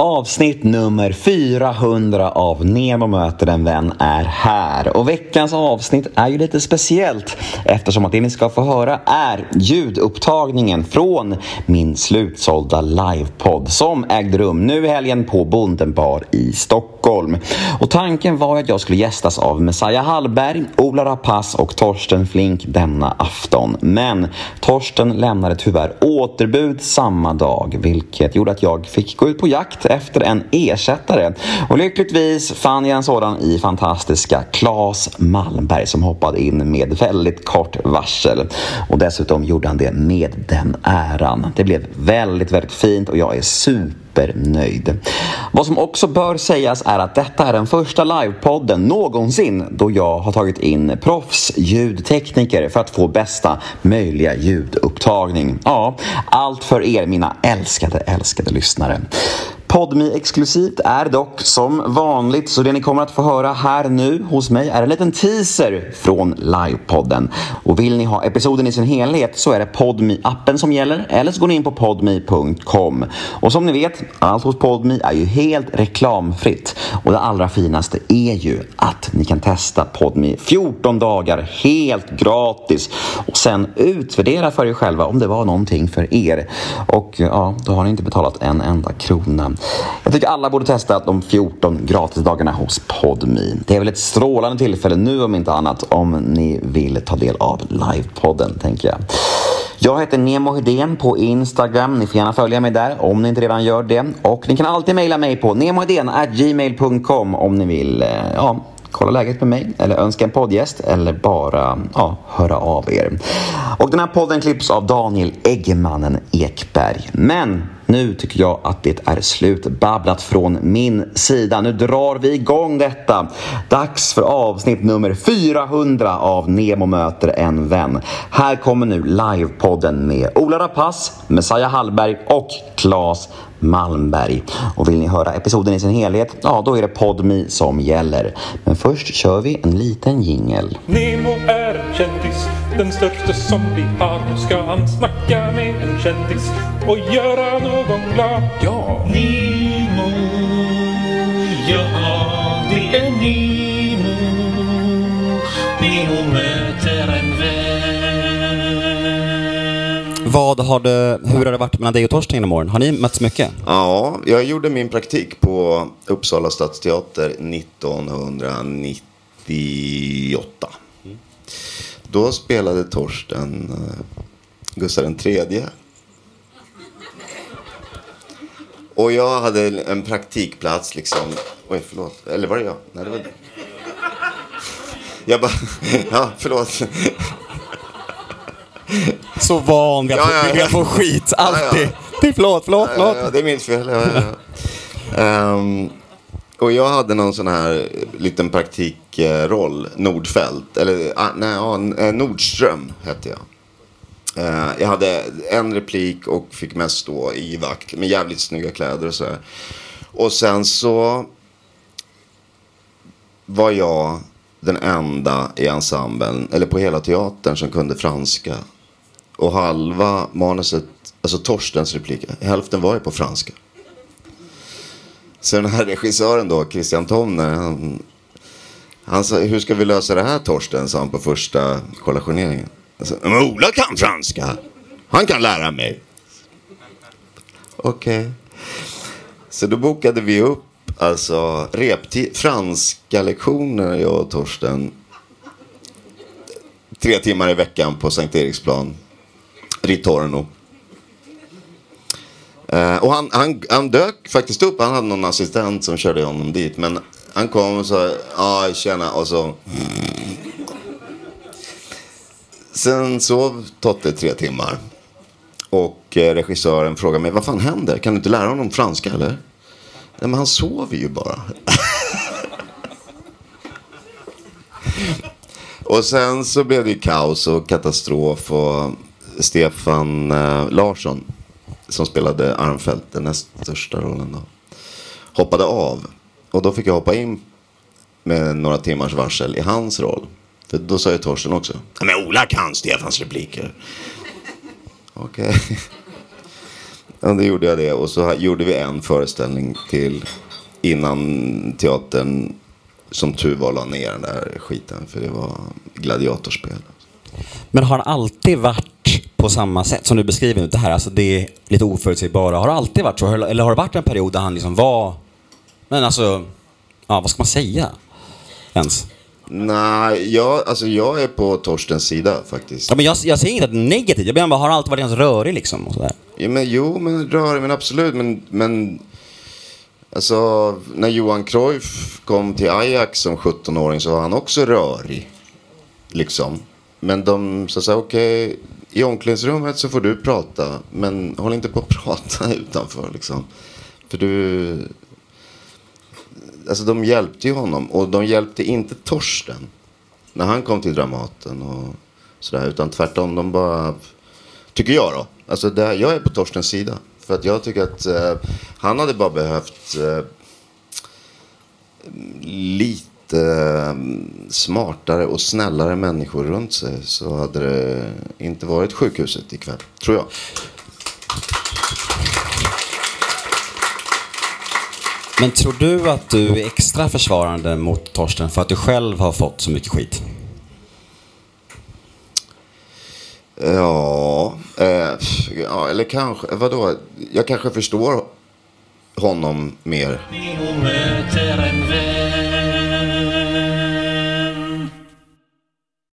Avsnitt nummer 400 av Nemo möter en vän är här. Och veckans avsnitt är ju lite speciellt eftersom att det ni ska få höra är ljudupptagningen från min slutsålda livepodd som ägde rum nu i helgen på Bondenbar i Stockholm. Och tanken var att jag skulle gästas av Messiah Hallberg, Ola Rapace och Torsten Flink denna afton. Men Torsten lämnade tyvärr återbud samma dag vilket gjorde att jag fick gå ut på jakt efter en ersättare. Och lyckligtvis fann jag en sådan i fantastiska Claes Malmberg som hoppade in med väldigt kort varsel. Och dessutom gjorde han det med den äran. Det blev väldigt, väldigt fint och jag är supernöjd. Vad som också bör sägas är att detta är den första livepodden någonsin då jag har tagit in proffsljudtekniker för att få bästa möjliga ljudupptagning. Ja, allt för er mina älskade, älskade lyssnare. Podmi exklusivt är dock som vanligt så det ni kommer att få höra här nu hos mig är en liten teaser från livepodden. Och vill ni ha episoden i sin helhet så är det podmi appen som gäller eller så går ni in på podmi.com. Och som ni vet, allt hos Podmi är ju helt reklamfritt och det allra finaste är ju att ni kan testa Podmi 14 dagar helt gratis och sen utvärdera för er själva om det var någonting för er. Och ja, då har ni inte betalat en enda krona. Jag tycker alla borde testa de 14 gratisdagarna hos Podmi. Det är väl ett strålande tillfälle nu om inte annat om ni vill ta del av livepodden tänker jag. Jag heter Nemo Hedén på Instagram. Ni får gärna följa mig där om ni inte redan gör det. Och ni kan alltid mejla mig på gmail.com om ni vill eh, ja, kolla läget med mig eller önska en poddgäst eller bara ja, höra av er. Och den här podden klipps av Daniel Eggemannen Ekberg. Men nu tycker jag att det är slutbabblat från min sida. Nu drar vi igång detta. Dags för avsnitt nummer 400 av Nemo möter en vän. Här kommer nu livepodden med Ola Rapace, Messiah Hallberg och Claes Malmberg. Och vill ni höra episoden i sin helhet, ja då är det Podmi som gäller. Men först kör vi en liten jingel. Nemo är en kändis, den största som vi har. Nu ska han snacka med en kändis och göra någon glad. Ja! Nemo, ja det är Nemo. Vad har det, hur har det varit mellan dig och Torsten genom åren? Har ni mötts mycket? Ja, jag gjorde min praktik på Uppsala stadsteater 1998. Då spelade Torsten eh, Gustav den tredje. Och jag hade en praktikplats liksom. Oj, förlåt. Eller var det jag? Nej, det var du. Jag bara, ja, förlåt. Så van vid att Ja, ja, få skit, alltid. Ja, förlåt, förlåt, förlåt. Ja, det är mitt fel. Ehm, och jag hade någon sån här liten praktikroll, Nordfält. Eller ah, nej, eh, Nordström hette jag. Eh, jag hade en replik och fick mest stå i vakt med jävligt snygga kläder och så här. Och sen så var jag den enda i ensemblen, eller på hela teatern, som kunde franska. Och halva manuset, alltså Torstens replik, hälften var ju på franska. Så den här regissören då, Christian Tomner, han, han sa, hur ska vi lösa det här Torsten, sa han på första kollationeringen. Alltså, Men Ola kan franska, han kan lära mig. Okej. Så då bokade vi upp alltså franska lektioner, jag och Torsten. Tre timmar i veckan på Sankt Eriksplan. Ritorno. Eh, och han, han, han dök faktiskt upp. Han hade någon assistent som körde honom dit. Men han kom och sa, ja tjena. Och så. Sen sov Totte tre timmar. Och eh, regissören frågade mig, vad fan händer? Kan du inte lära honom franska eller? Nej men han sover ju bara. och sen så blev det ju kaos och katastrof. Och Stefan eh, Larsson, som spelade Armfelt, den näst största rollen då, hoppade av. Och då fick jag hoppa in med några timmars varsel i hans roll. För då sa ju Torsten också, men Ola kan Stefans repliker. Okej. Ja, då gjorde jag det. Och så gjorde vi en föreställning till innan teatern som tur var la ner den där skiten. För det var gladiatorspel. Men har han alltid varit på samma sätt som du beskriver nu? Det här, alltså det är lite oförutsägbara. Har det alltid varit så? Eller har det varit en period där han liksom var... Men alltså, ja vad ska man säga? Ens? Nej, jag, alltså jag är på Torstens sida faktiskt. Ja, men jag, jag det är negativt. Jag menar bara, har alltid varit ganska rörig liksom? Och sådär? Ja, men, jo, men rörig, men absolut. Men, men alltså, när Johan Cruyff kom till Ajax som 17-åring så var han också rörig. Liksom. Men de sa så här, okej, i omklädningsrummet så får du prata. Men håll inte på att prata utanför liksom. För du... Alltså de hjälpte ju honom. Och de hjälpte inte Torsten. När han kom till Dramaten och sådär. Utan tvärtom, de bara... Tycker jag då. Alltså det, jag är på Torstens sida. För att jag tycker att eh, han hade bara behövt eh, lite eh, smartare och snällare människor runt sig. Så hade det inte varit sjukhuset ikväll, tror jag. Men tror du att du är extra försvarande mot Torsten för att du själv har fått så mycket skit? Ja, eh, ja eller kanske, vadå? Jag kanske förstår honom mer.